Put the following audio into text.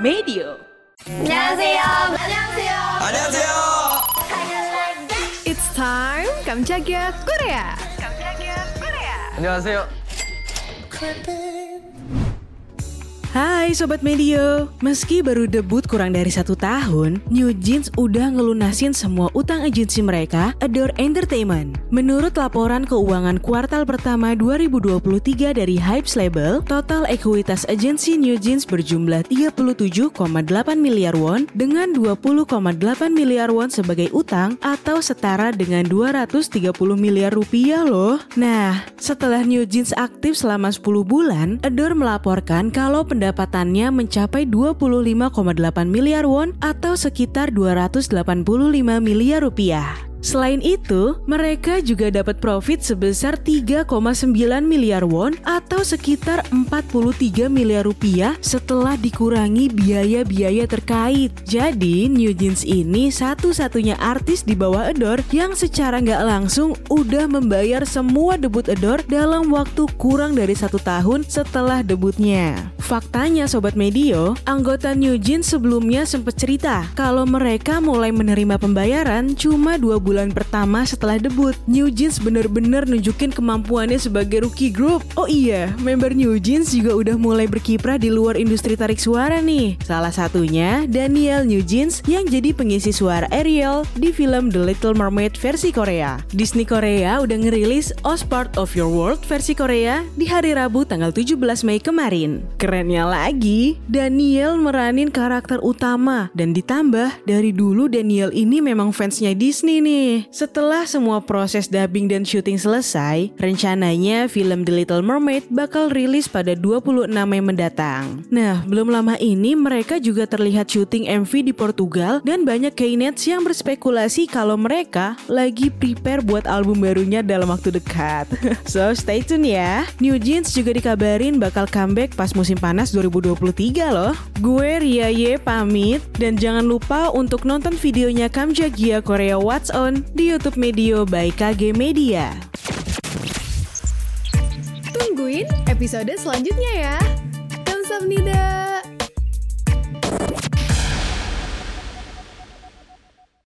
Medio. 안녕하세요. 안녕하세요. 안녕하세요. It's time Kamchagia Korea. 안녕하세요. Hai Sobat Medio, meski baru debut kurang dari satu tahun, New Jeans udah ngelunasin semua utang agensi mereka, Adore Entertainment. Menurut laporan keuangan kuartal pertama 2023 dari Hypes Label, total ekuitas agensi New Jeans berjumlah 37,8 miliar won dengan 20,8 miliar won sebagai utang atau setara dengan 230 miliar rupiah loh. Nah, setelah New Jeans aktif selama 10 bulan, Adore melaporkan kalau pendapatannya mencapai 25,8 miliar won atau sekitar 285 miliar rupiah. Selain itu, mereka juga dapat profit sebesar 3,9 miliar won atau sekitar 43 miliar rupiah setelah dikurangi biaya-biaya terkait. Jadi, New Jeans ini satu-satunya artis di bawah Adore yang secara nggak langsung udah membayar semua debut Adore dalam waktu kurang dari satu tahun setelah debutnya. Faktanya Sobat Medio, anggota New Jeans sebelumnya sempat cerita kalau mereka mulai menerima pembayaran cuma dua bulan pertama setelah debut. New Jeans bener-bener nunjukin kemampuannya sebagai rookie group. Oh iya, member New Jeans juga udah mulai berkiprah di luar industri tarik suara nih. Salah satunya Daniel New Jeans yang jadi pengisi suara Ariel di film The Little Mermaid versi Korea. Disney Korea udah ngerilis Os Part of Your World versi Korea di hari Rabu tanggal 17 Mei kemarin. Kerennya lagi, Daniel meranin karakter utama dan ditambah dari dulu Daniel ini memang fansnya Disney nih. Setelah semua proses dubbing dan syuting selesai, rencananya film The Little Mermaid bakal rilis pada 26 Mei mendatang. Nah, belum lama ini mereka juga terlihat syuting MV di Portugal dan banyak Knets yang berspekulasi kalau mereka lagi prepare buat album barunya dalam waktu dekat. so, stay tune ya. New Jeans juga dikabarin bakal comeback pas musim panas 2023 loh. Gue Ria Ye pamit dan jangan lupa untuk nonton videonya Kamja Gia Korea What's Di YouTube Medio by KG Media. Tungguin episode selanjutnya ya. Kamsahamnida.